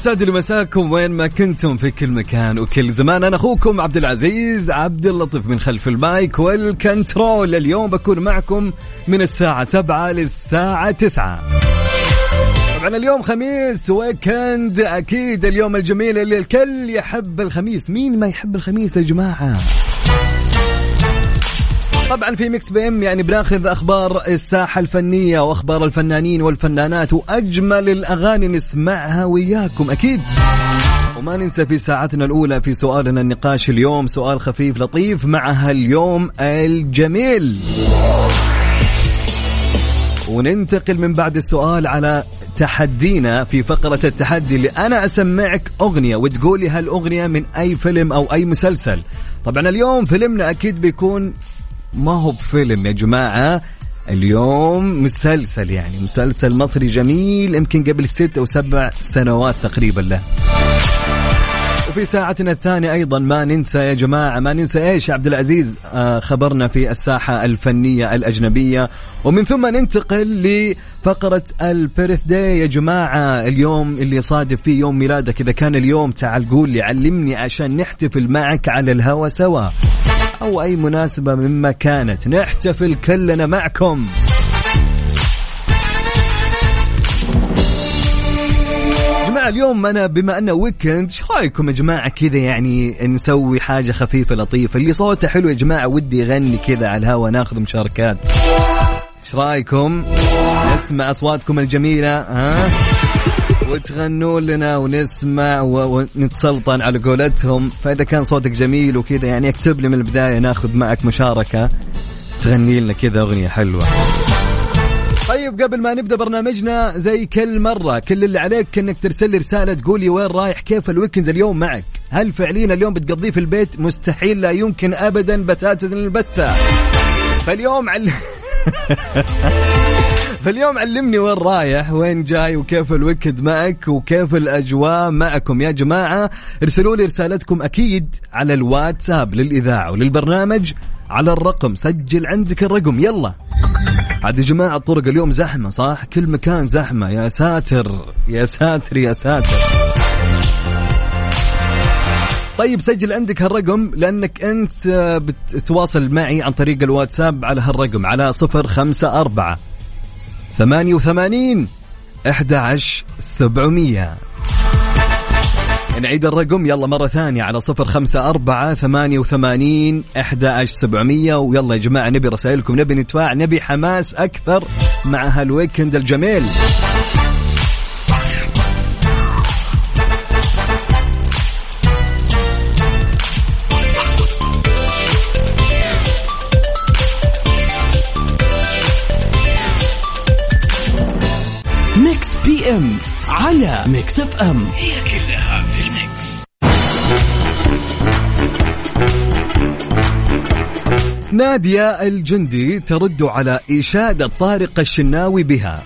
يسعد لي مساكم وين ما كنتم في كل مكان وكل زمان. أنا أخوكم عبد العزيز عبد اللطيف من خلف ال mic وال control. اليوم بكون معكم من الساعة سبعة للساعة تسعة. طبعا اليوم خميس weekend. أكيد اليوم الجميل اللي الكل يحب الخميس. مين ما يحب الخميس يا جماعة؟ طبعا في Mix PM يعني بناخذ أخبار الساحة الفنية وأخبار الفنانين والفنانات وأجمل الأغاني نسمعها وياكم أكيد. وما ننسى في ساعتنا الأولى في سؤالنا النقاش اليوم سؤال خفيف لطيف مع هاليوم الجميل. وننتقل من بعد السؤال على تحدينا في فقرة التحدي اللي أنا أسمعك أغنية وتقولي هالأغنية من أي فيلم أو أي مسلسل. طبعا اليوم فيلمنا أكيد بيكون ما هو بفيلم يا جماعة؟ اليوم مسلسل يعني مسلسل مصري جميل يمكن قبل ست أو سبع سنوات تقريبا له. وفي ساعتنا الثانية أيضا ما ننسى يا جماعة ما ننسى إيش عبد العزيز؟ آه خبرنا في الساحة الفنية الأجنبية. ومن ثم ننتقل لفقرة البيرث داي يا جماعة. اليوم اللي يصادف فيه يوم ميلادك إذا كان اليوم تعال قول لي علمني عشان نحتفل معك على الهوا سوا. أو أي مناسبة مما كانت نحتفل كلنا معكم. جماعة اليوم أنا بما أنه ويكند إيش رأيكم يا جماعة؟ كذا يعني نسوي حاجة خفيفة لطيفة. اللي صوته حلو يا جماعة ودي يغني كذا على الهوا ناخذ مشاركات. إيش رأيكم؟ نسمع أصواتكم الجميلة ها؟ وتغنوا لنا ونسمع ونتسلطن على قولتهم. فإذا كان صوتك جميل وكذا يعني اكتب لي من البداية ناخذ معك مشاركة. تغني لنا كذا أغنية حلوة. طيب قبل ما نبدأ برنامجنا زي كل مرة كل اللي عليك إنك ترسل لي رسالة تقول لي وين رايح كيف ال weekend اليوم معك. هل فعليا اليوم بتقضيه في البيت؟ مستحيل لا يمكن ابدا بتاتا البتة. فاليوم عل... فاليوم علمني وين رايح وين جاي وكيف ال weekend معك وكيف الأجواء معكم. يا جماعة ارسلوا لي رسالتكم أكيد على الواتساب للإذاعة وللبرنامج على الرقم سجل عندك الرقم. يلا. عاد يا جماعة الطرق اليوم زحمة صح؟ كل مكان زحمة. يا ساتر يا ساتر يا ساتر. طيب سجل عندك هالرقم لأنك أنت بتتواصل معي عن طريق الواتساب على هالرقم على صفر خمسة أربعة ثمانية وثمانين أحد عشر سبعمية. نعيد الرقم يلا مرة ثانية على صفر خمسة أربعة ثمانية وثمانين أحد عشر سبعمية. ويلا يا جماعة نبي رسائلكم نبي نتفاعل نبي حماس أكثر مع هال weekend الجميل. ام على Mix FM هي كلها في الميكس. نادية الجندي ترد على إشادة طارق الشناوي بها.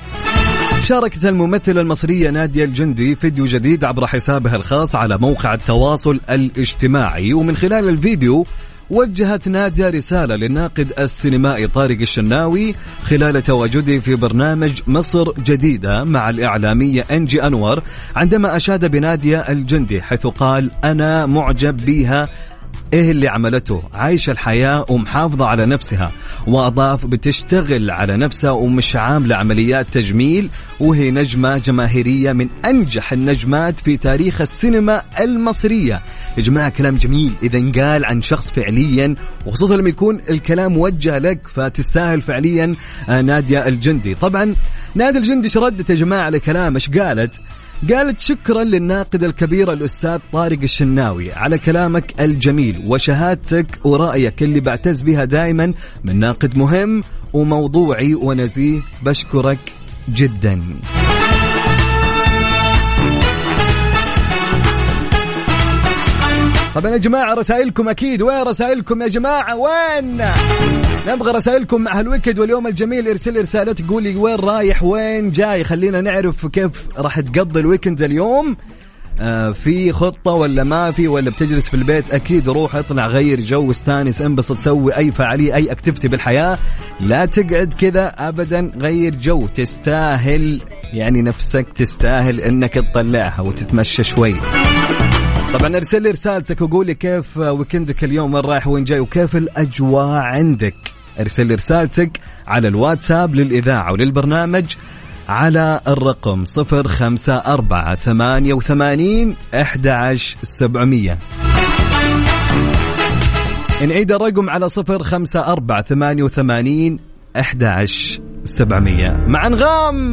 شاركت الممثلة المصرية نادية الجندي فيديو جديد عبر حسابها الخاص على موقع التواصل الاجتماعي ومن خلال الفيديو وجهت نادية رسالة للناقد السينمائي طارق الشناوي خلال تواجده في برنامج مصر جديدة مع الإعلامية أنجي أنور عندما أشاد بنادية الجندي حيث قال أنا معجب بها إيه اللي عملته؟ عايشة الحياة ومحافظة على نفسها وأضاف بتشتغل على نفسها ومش عاملة عمليات تجميل وهي نجمة جماهيرية من أنجح النجمات في تاريخ السينما المصرية. يا جماعة كلام جميل إذا انقال عن شخص فعليا وخصوصا لما يكون الكلام موجه لك فتستاهل فعليا آه، نادية الجندي. طبعا نادية الجندي إيش ردت يا جماعة على كلام إيش قالت؟ قالت شكرا للناقد الكبير الأستاذ طارق الشناوي على كلامك الجميل وشهادتك ورأيك اللي بعتز بها دائما من ناقد مهم وموضوعي ونزيه. بشكرك جدا. طبعا يا جماعة رسائلكم أكيد. وين رسائلكم يا جماعة؟ وين؟ نبغى رسائلكم مع هال weekend واليوم الجميل. ارسل رسالة تقولي وين رايح وين جاي. خلينا نعرف كيف راح تقضي ال weekend اليوم. آه في خطة ولا ما في؟ ولا بتجلس في البيت؟ أكيد روح اطلع غير جو استانس انبسط سوي أي فعالية أي activity بالحياة. لا تقعد كذا أبدا غير جو. تستاهل يعني نفسك تستاهل إنك تطلعها وتتمشى شوي. طبعا أرسل لي رسالتك وقول لي كيف ويكندك اليوم وين رايح وين جاي وكيف الأجواء عندك. أرسل لي رسالتك على الواتساب للإذاعة وللبرنامج على الرقم صفر خمسة أربعة ثمانية وثمانين أحد سبعمية. نعيد الرقم على صفر خمسة أربعة ثمانية وثمانين أحد سبعمية. مع أنغام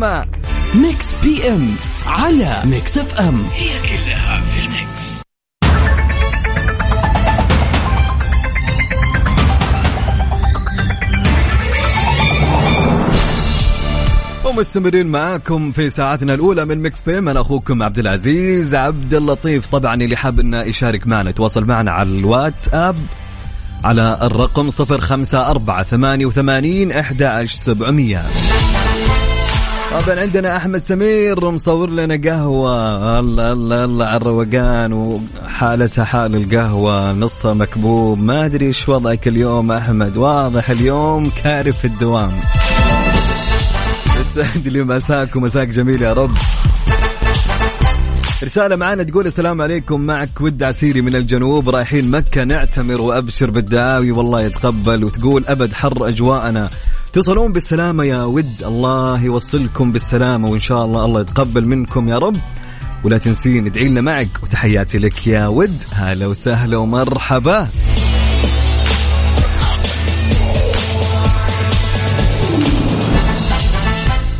Mix PM على Mix FM هي كلها في ومستمرين معاكم في ساعتنا الأولى من Mix PM أنا أخوكم عبد العزيز عبد اللطيف. طبعا اللي حاب إنه يشارك معنا يتواصل معنا على الواتساب على الرقم 054 88 11700 طبعا عندنا أحمد سمير مصور لنا قهوة. الله الله الله على الروقان. وحالتها حال القهوة نصها مكبوب. ما أدري إيش وضعك اليوم أحمد. واضح اليوم كارف الدوام. يسعد لي مساك ومساك جميل يا رب. رسالة معانا تقول السلام عليكم معك ود عسيري من الجنوب رايحين مكة نعتمر وأبشر بالدعاوي والله يتقبل وتقول أبد حر أجواءنا. تصلون بالسلامة يا ود الله يوصلكم بالسلامة وإن شاء الله الله يتقبل منكم يا رب. ولا تنسين ادعي لنا معك وتحياتي لك يا ود. هلا وسهلا ومرحبا.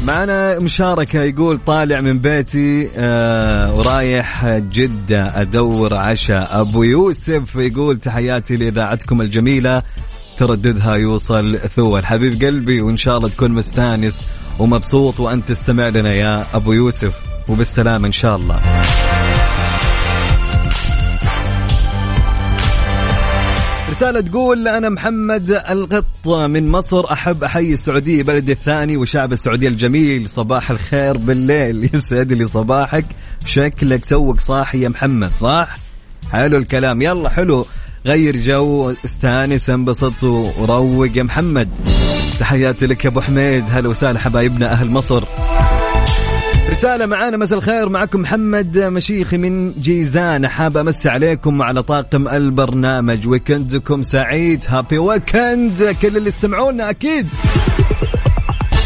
معنا مشاركة يقول طالع من بيتي آه ورايح جدة أدور عشاء أبو يوسف يقول تحياتي لإذاعتكم الجميلة ترددها يوصل ثول حبيب قلبي وإن شاء الله تكون مستانس ومبسوط وأنت تستمع لنا يا أبو يوسف وبالسلامة إن شاء الله. رسالة تقول أنا محمد القط من مصر أحب أحيي السعودية بلدي الثاني وشعب السعودية الجميل. صباح الخير بالليل. يسعد لي صباحك. شكلك توك صاحي يا محمد صح؟ حلو الكلام. يلا حلو. غير جو استانس انبسط وروق يا محمد. تحياتي لك يا أبو حميد. هلا وسهلا حبايبنا أهل مصر. رسالة معانا مساء الخير. معكم محمد مشيخي من جيزان. حاب أمسي عليكم وعلى طاقم البرنامج. weekend كم سعيد. happy weekend كل اللي يستمعونا أكيد.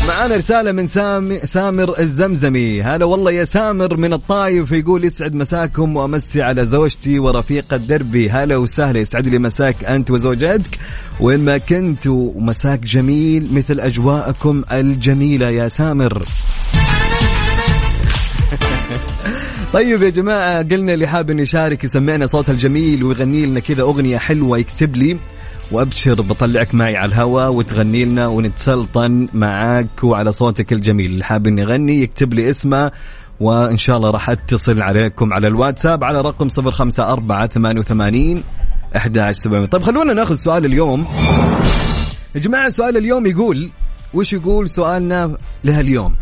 معانا رسالة من سامي سامر الزمزمي. هلا والله يا سامر من الطايف يقول يسعد مساكم وأمسي على زوجتي ورفيقة دربي هلا وسهلا يسعد لي مساك أنت وزوجتك. وين ما كنت ومساك جميل مثل أجواءكم الجميلة يا سامر. طيب يا جماعة قلنا اللي حاب إنه يشارك يسمعنا صوتها الجميل ويغني لنا كذا أغنية حلوة يكتب لي وأبشر بطلعك معي على الهواء وتغني لنا ونتسلطن معاك وعلى صوتك الجميل. اللي حاب اني يغني يكتب لي اسمه وإن شاء الله راح أتصل عليكم على الواتساب على رقم 054 88 11700 طيب خلونا ناخذ سؤال اليوم. يا جماعة سؤال اليوم يقول وش يقول سؤالنا لهاليوم؟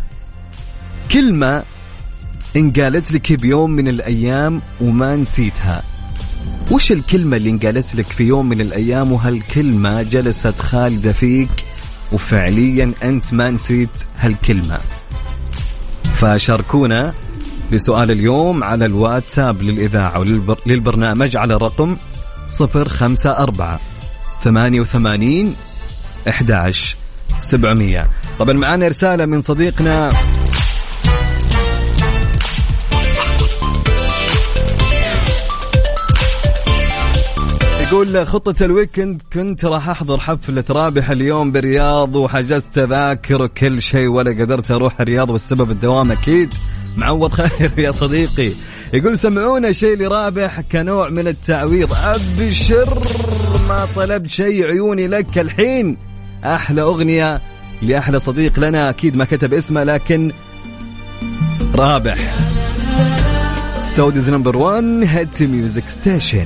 كلمة انقالت لك بيوم من الأيام وما نسيتها. وش الكلمة اللي انقالت لك في يوم من الأيام وهالكلمة جلست خالدة فيك وفعليا أنت ما نسيت هالكلمة؟ فشاركونا بسؤال اليوم على الواتساب للإذاعة وللبرنامج على رقم صفر خمسة أربعة ثمانية وثمانين أحد سبعمية. طبعا معنا رسالة من صديقنا يقول خطة الويكند كنت راح أحضر حفلة رابح اليوم بالرياض وحجزت تذاكر وكل شيء ولا قدرت أروح الرياض والسبب الدوام أكيد. معوض خير يا صديقي. يقول سمعونا شيء لرابح كنوع من التعويض. أبشر ما طلبت شيء عيوني لك الحين. أحلى أغنية لأحلى صديق لنا أكيد ما كتب اسمه لكن رابح. Saudi's number 1 hit music station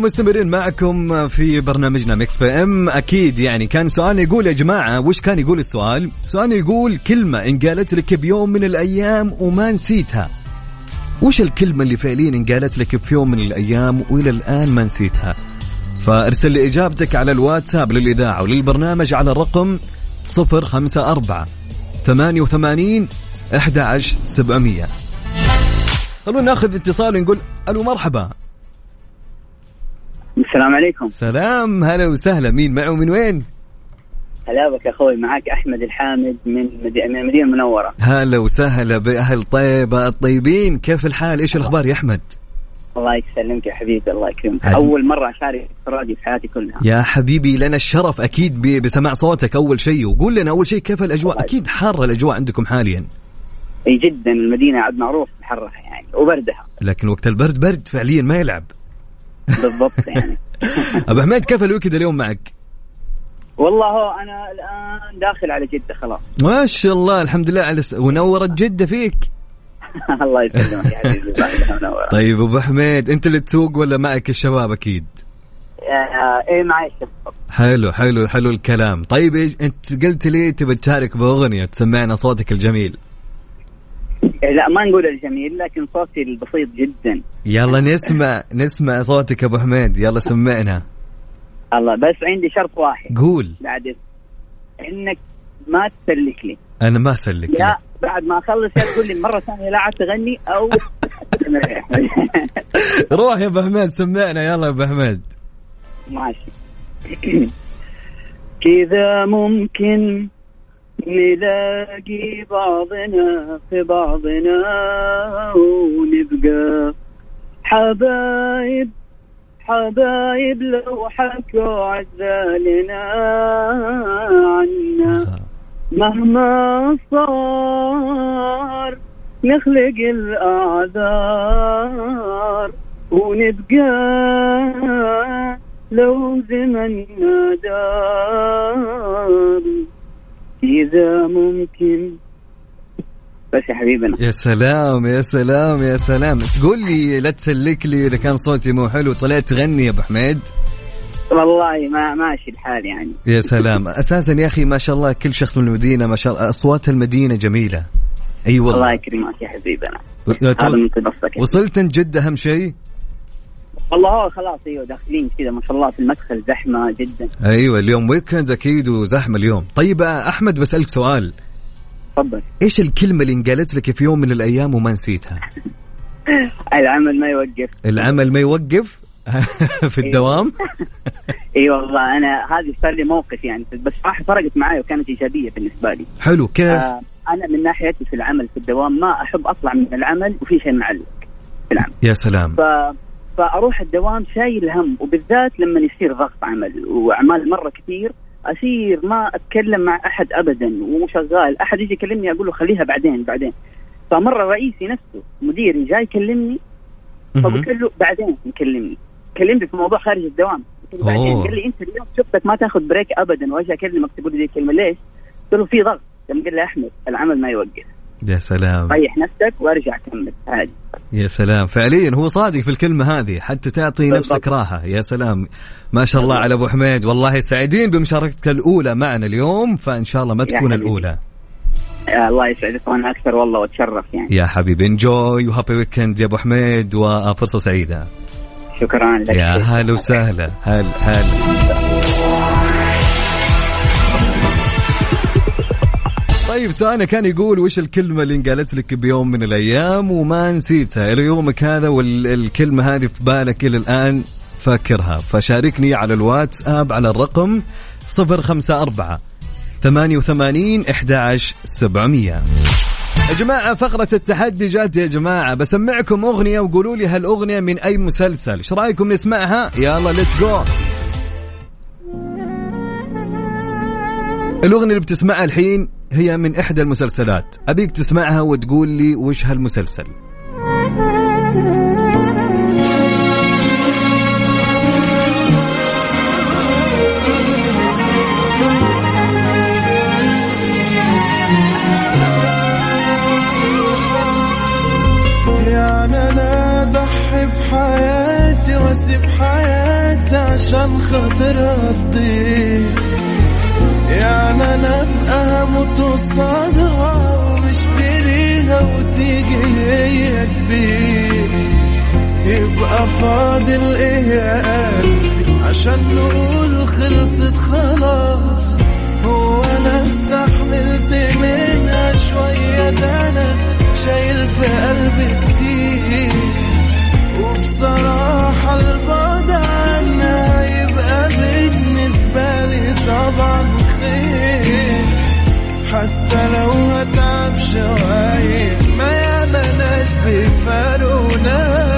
ومستمرين معكم في برنامجنا Mix PM أكيد يعني كان سؤال يقول يا جماعة وش كان يقول السؤال؟ سؤال يقول كلمة انقالت لك بيوم من الأيام وما نسيتها. وش الكلمة اللي فعليا انقالت لك في يوم من الأيام وإلى الآن ما نسيتها؟ فارسل لي إجابتك على الواتساب للإذاعة وللبرنامج على الرقم 054 88 11700 خلونا ناخذ اتصال ونقول ألو مرحبا السلام عليكم. سلام هلا وسهلا. مين معه؟ من وين؟ هلا بك أخوي معك أحمد الحامد من مدي- من المدينة المنورة. هلا وسهلا بأهل طيبه الطيبين. كيف الحال؟ إيش الأخبار يا أحمد؟ الله يسلمك يا حبيبي الله يكرمك. حبيبي. أول مرة أشارك في الراديو في حياتي كلها. يا حبيبي لنا الشرف أكيد ب- بسماع صوتك أول شيء. وقول لنا أول شيء كيف الأجواء؟ الله أكيد حارة الأجواء عندكم حاليا. إي جدا المدينة عاد معروف بحرها يعني وبردها. لكن وقت البرد برد فعليا ما يلعب. بالضبط يعني. أبو حميد كيف ال weekend اليوم معك؟ والله هو أنا الآن داخل على جدة خلاص. ما شاء الله الحمد لله على س... ونورت جدة فيك. الله يسلمك يا حبيبي طيب أبو حميد أنت اللي تسوق ولا معك الشباب أكيد؟ آه، إيه معي الشباب. حلو حلو حلو الكلام. طيب إيش أنت قلت لي تبي تشارك بأغنية تسمعنا صوتك الجميل. لا ما نقول الجميل لكن صوتي البسيط جدا. يلا نسمع نسمع صوتك أبو حميد. يلا سمعنا. الله بس عندي شرط واحد. قول. بعد إنك ما تسلك لي. أنا ما أسلك لا بعد ما أخلص يا تقول لي مرة ثانية لا عاد تغني أو روح يا أبو حميد سمعنا. يلا يا أبو حميد. ماشي. كذا ممكن نلاقي بعضنا في بعضنا ونبقى حبايب حبايب لو حكوا عزالنا عنا. مهما صار نخلق الأعذار ونبقى لو زمننا دار. إذا ممكن. بس يا حبيبنا يا سلام يا سلام يا سلام. تقول لي لا تسلك لي إذا كان صوتي مو حلو طلعت تغني يا أبو حميد؟ والله ما ماشي الحال يعني. يا سلام. أساسا يا أخي ما شاء الله كل شخص من المدينة ما شاء الله أصوات المدينة جميلة. اي الله والله يكرمك يا حبيبنا هذا من وصلت جدة أهم شيء؟ والله هو خلاص أيوه داخلين كذا ما شاء الله في المدخل زحمة جدا. أيوه اليوم ويكند أكيد وزحمة اليوم. طيب آه، أحمد بسألك سؤال. تفضل. إيش الكلمة اللي انقالت لك في يوم من الأيام وما نسيتها؟ العمل ما يوقف. العمل ما يوقف؟ في الدوام؟ اي والله أنا هذه صار لي موقف يعني بس صراحة فرقت معي وكانت إيجابية بالنسبة لي. حلو كيف؟ آه أنا من ناحيتي في العمل في الدوام ما أحب أطلع من العمل وفي شيء معلق في العمل. يا سلام. ف فأروح الدوام شايل هم وبالذات لما يصير ضغط عمل وأعمال مرة كثير أصير ما أتكلم مع أحد ابدا وشغال أحد يجي يكلمني أقول له خليها بعدين بعدين. فمرة رئيسي نفسه مديري جاي يكلمني. فقلت له بعدين يكلمني. كلمني في موضوع خارج الدوام. بعدين. قال لي أنت اليوم شفتك ما تاخذ بريك ابدا واجي أكلمك تقول لي الكلمة؟ ليش؟ قلت له في ضغط. لما قال لي أحمد العمل ما يوقف. يا سلام. ريح نفسك وارجع كمل. عادي. يا سلام. فعليا هو صادق في الكلمة هذه. حتى تعطي بالضبط. نفسك راحة. يا سلام. ما شاء الله على أبو حميد. والله سعيدين بمشاركتك الأولى معنا اليوم. فإن شاء الله ما تكون حبيبي. الأولى. آه، الله يسعدك وأنا أكثر. والله وأتشرف يعني. يا حبيبي. انجوي وهابي ويكند يا أبو حميد. وفرصة سعيدة. شكرا لك. يا هلا وسهلا. هلا هلا طيب سؤالنا كان يقول وش الكلمة اللي انقالت لك بيوم من الأيام وما نسيتها؟ إلى يومك هذا والكلمة هذه في بالك إلى الآن فاكرها. فشاركني على الواتساب على الرقم 054 88 11 700 يا جماعة فقرة التحدي جات يا جماعة. بسمعكم أغنية وقولوا لي هالأغنية من أي مسلسل. إيش رأيكم نسمعها؟ يلا let's go الأغنية اللي بتسمعها الحين هي من إحدى المسلسلات. أبيك تسمعها وتقول لي وش هالمسلسل. واسيب حياتي عشان خاطر تضيع يعني أنا ابقى هموت قصادها ومشتريها وتيجي هي تبيع يبقى فاضل إيه يا قلبي عشان نقول خلصت خلاص هو أنا استحملت منها شوية ده أنا شايل في قلبي كتير وبصراحة البعد عنها يبقى بالنسبة لي طبعا خير. حتى لو هتعب شوية. ما ياما ناس بيفارونا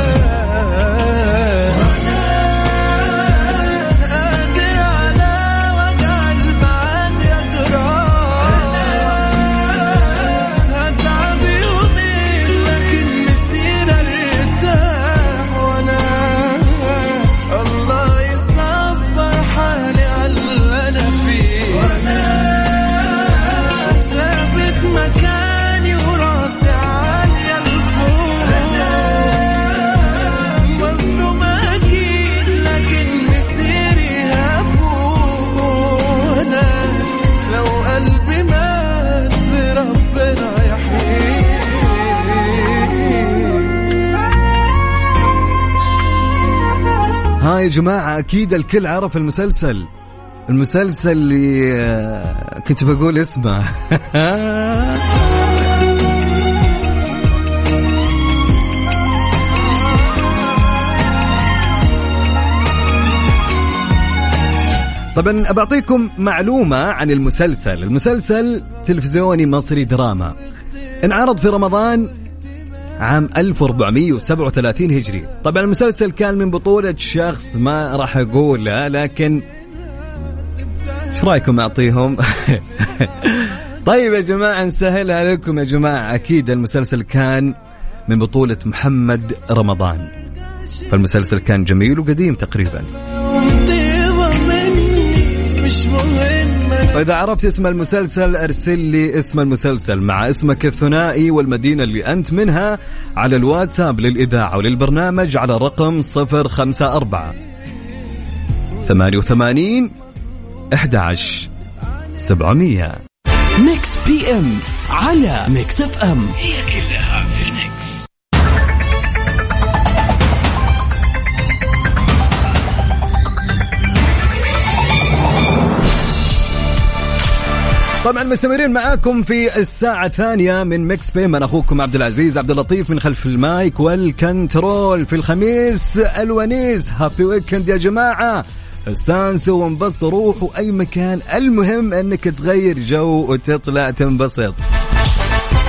جماعة أكيد الكل عرف المسلسل. المسلسل اللي آه، كنت بقول اسمه. طبعا بعطيكم معلومة عن المسلسل. المسلسل تلفزيوني مصري دراما. انعرض في رمضان عام 1437 هجري. طبعا المسلسل كان من بطولة شخص ما راح أقوله لكن إيش رأيكم أعطيهم؟ طيب يا جماعة نسهلها لكم يا جماعة. أكيد المسلسل كان من بطولة محمد رمضان. فالمسلسل كان جميل وقديم تقريبا. وإذا عرفت اسم المسلسل أرسل لي اسم المسلسل مع اسمك الثنائي والمدينة اللي أنت منها على الواتساب للإذاعة وللبرنامج على رقم 054 88 11 700 Mix PM على Mix FM هي كلها طبعا مستمرين معاكم في الساعة الثانية من Mix PM أنا أخوكم عبد العزيز عبد اللطيف من خلف ال mic وال control في الخميس الونيس happy weekend يا جماعة. استانسوا وانبسطوا روحوا أي مكان. المهم أنك تغير جو وتطلع تنبسط.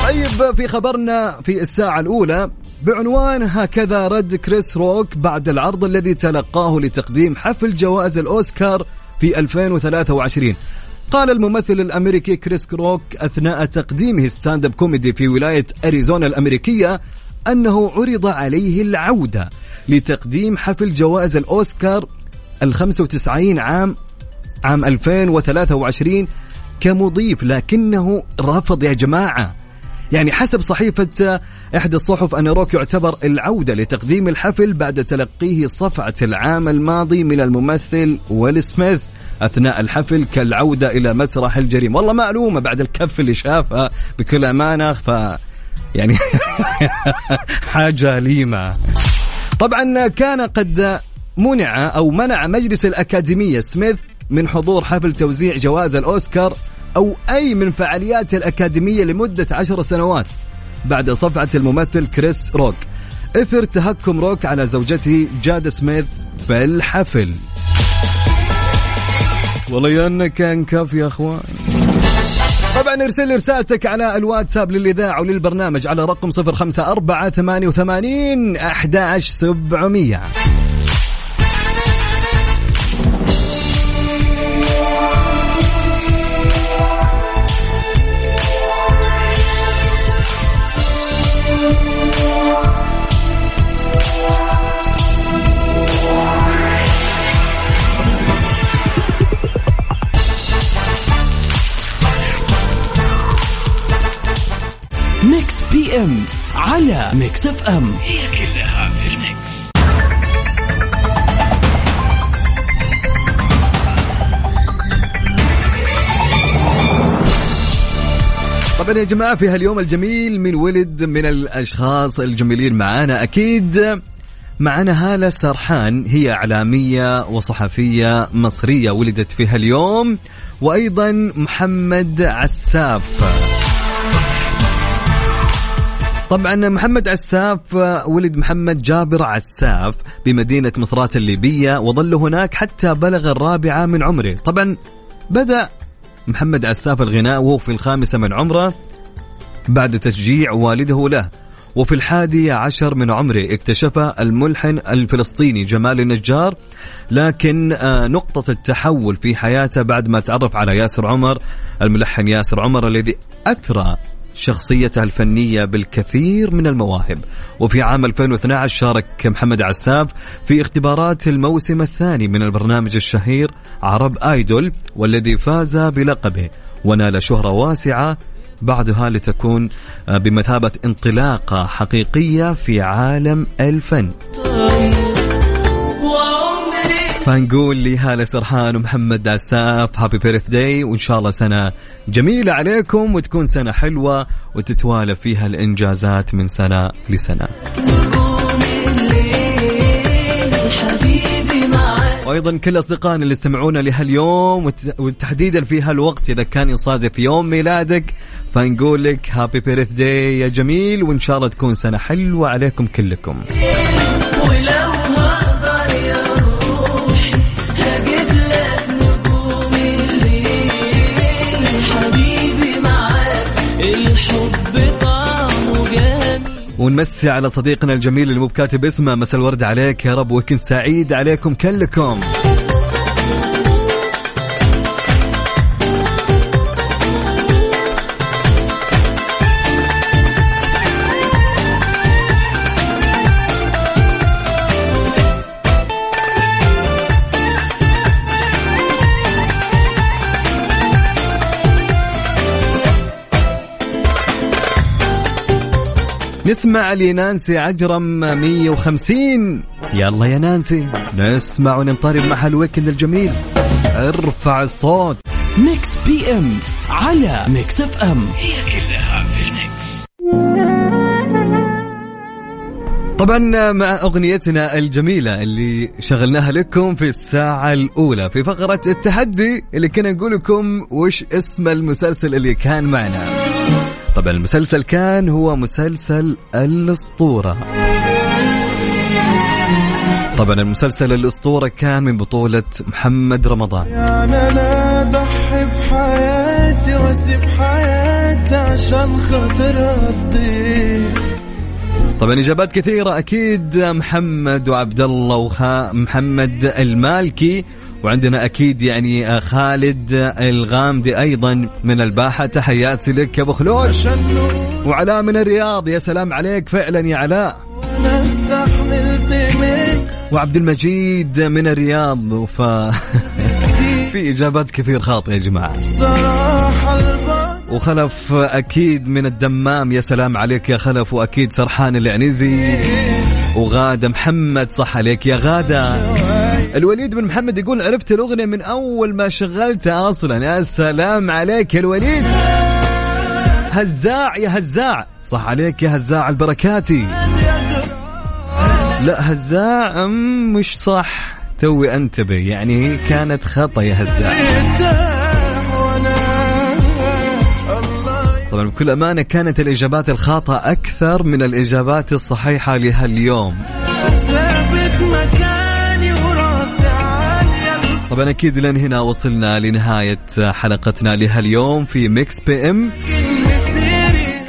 طيب في خبرنا في الساعة الأولى بعنوان هكذا رد كريس روك بعد العرض الذي تلقاه لتقديم حفل جوائز الأوسكار في 2023 قال الممثل الأمريكي كريس روك أثناء تقديمه stand-up comedy في ولاية أريزونا الأمريكية أنه عرض عليه العودة لتقديم حفل جوائز الأوسكار ال 95 عام عام 2023 كمضيف لكنه رفض يا جماعة. يعني حسب صحيفة إحدى الصحف أن روك يعتبر العودة لتقديم الحفل بعد تلقيه صفعة العام الماضي من الممثل ويل سميث. أثناء الحفل كالعودة إلى مسرح الجريمة. والله معلومة بعد الكف اللي شافها بكل أمانة ف يعني حاجة ليمة طبعا كان قد منع أو منع مجلس الأكاديمية سميث من حضور حفل توزيع جوائز الأوسكار أو أي من فعاليات الأكاديمية لمدة عشر سنوات بعد صفعة الممثل كريس روك. إثر تهكم روك على زوجته جاد سميث في الحفل والله يا انك انكف يا أخوان. طبعا ارسل لي رسالتك على الواتساب للإذاعة وللبرنامج على رقم 054 88 11700 أم على Mix FM. هي كلها في ال mix. طبعا يا جماعة في هاليوم الجميل من ولد من الأشخاص الجميلين معانا. أكيد معنا هالة سرحان هي إعلامية وصحفية مصرية ولدت في هاليوم وأيضا محمد عساف. طبعا محمد عساف ولد محمد جابر عساف بمدينة مصرات الليبية وظل هناك حتى بلغ الرابعة من عمره. طبعا بدأ محمد عساف الغناء وهو في الخامسة من عمره بعد تشجيع والده له. وفي الحادي عشر من عمره اكتشف الملحن الفلسطيني جمال النجار لكن آه، نقطة التحول في حياته بعد ما تعرف على ياسر عمر الملحن ياسر عمر الذي أثرى شخصيته الفنية بالكثير من المواهب. وفي عام 2012 شارك محمد عساف في اختبارات الموسم الثاني من البرنامج الشهير عرب آيدول والذي فاز بلقبه. ونال شهرة واسعة بعدها لتكون آه، بمثابة انطلاقة حقيقية في عالم الفن. فنقول لهالة سرحان ومحمد عساف happy birthday وإن شاء الله سنة جميلة عليكم وتكون سنة حلوة وتتوالى فيها الإنجازات من سنة لسنة. وأيضا كل أصدقائنا اللي استمعونا لهاليوم وت- وتحديدا في هالوقت إذا كان يصادف يوم ميلادك فنقول لك happy birthday يا جميل وإن شاء الله تكون سنة حلوة عليكم كلكم. ونمسي على صديقنا الجميل اللي مو بكاتب اسمه. مسا الورد عليك يا رب وكنت سعيد عليكم كلكم. نسمع لنانسي عجرم 150 يلا يا نانسي نسمع وننطرب مع ال weekend الجميل. ارفع الصوت. Mix PM على Mix FM. هي كلها في ال mix طبعا مع أغنيتنا الجميلة اللي شغلناها لكم في الساعة الأولى في فقرة التحدي اللي كنا نقول لكم وش اسم المسلسل اللي كان معنا. طبعا المسلسل كان هو مسلسل الأسطورة. طبعا المسلسل الأسطورة كان من بطولة محمد رمضان. يعني أنا اضحي بحياتي واسيب حياتي عشان خاطر تضيع طبعا إجابات كثيرة أكيد محمد وعبد الله وخا محمد المالكي. وعندنا أكيد يعني آه، خالد الغامدي أيضا من الباحة. تحياتي لك يا أبو خلود. وعلاء من الرياض يا سلام عليك. فعلا يا علاء. وعبد المجيد من الرياض. ف في إجابات كثير خاطئة يا جماعة. وخلف أكيد من الدمام يا سلام عليك يا خلف. وأكيد سرحان العنزي وغادة محمد صح عليك يا غادة. الوليد بن محمد يقول عرفت الأغنية من أول ما شغلتها أصلا. يا سلام عليك يا الوليد. هزاع يا هزاع. صح عليك يا هزاع البركاتي. لا هزاع مش صح. توي انتبه يعني كانت خطأ يا هزاع. طبعا بكل أمانة كانت الإجابات الخاطئة أكثر من الإجابات الصحيحة لهاليوم. طبعا أكيد لين هنا وصلنا لنهاية حلقتنا لهاليوم في Mix PM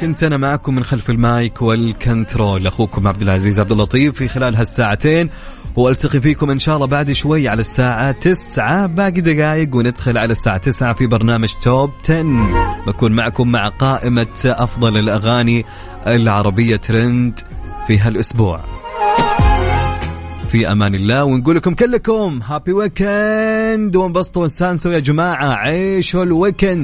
كنت أنا معكم من خلف المايك وال control أخوكم عبد العزيز عبد اللطيف في خلال هالساعتين وألتقي فيكم إن شاء الله بعد شوي على الساعة 9 باقي دقائق وندخل على الساعة 9 في برنامج Top 10 بكون معكم مع قائمة أفضل الأغاني العربية ترند في هالأسبوع. في أمان الله ونقول لكم كلكم happy weekend. وانبسطوا واستانسوا يا جماعة. عيشوا ال weekend.